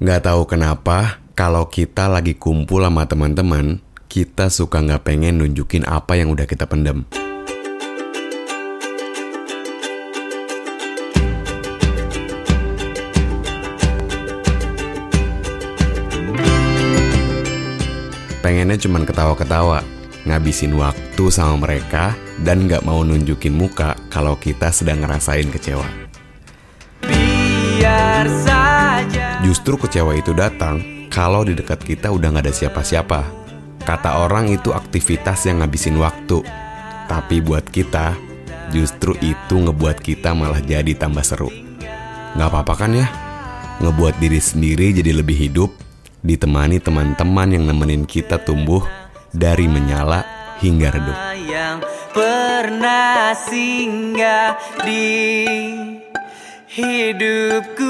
Nggak tahu kenapa, kalau kita lagi kumpul sama teman-teman, kita suka nggak pengen nunjukin apa yang udah kita pendem. Pengennya cuman ketawa-ketawa, ngabisin waktu sama mereka, dan nggak mau nunjukin muka kalau kita sedang ngerasain kecewa. Biar Justru kecewa itu datang kalau di dekat kita udah nggak ada siapa-siapa. Kata orang itu aktivitas yang ngabisin waktu. Tapi buat kita, justru itu ngebuat kita malah jadi tambah seru. Nggak apa-apa kan ya? Ngebuat diri sendiri jadi lebih hidup, ditemani teman-teman yang nemenin kita tumbuh dari menyala hingga redup. yang pernah singgah di hidupku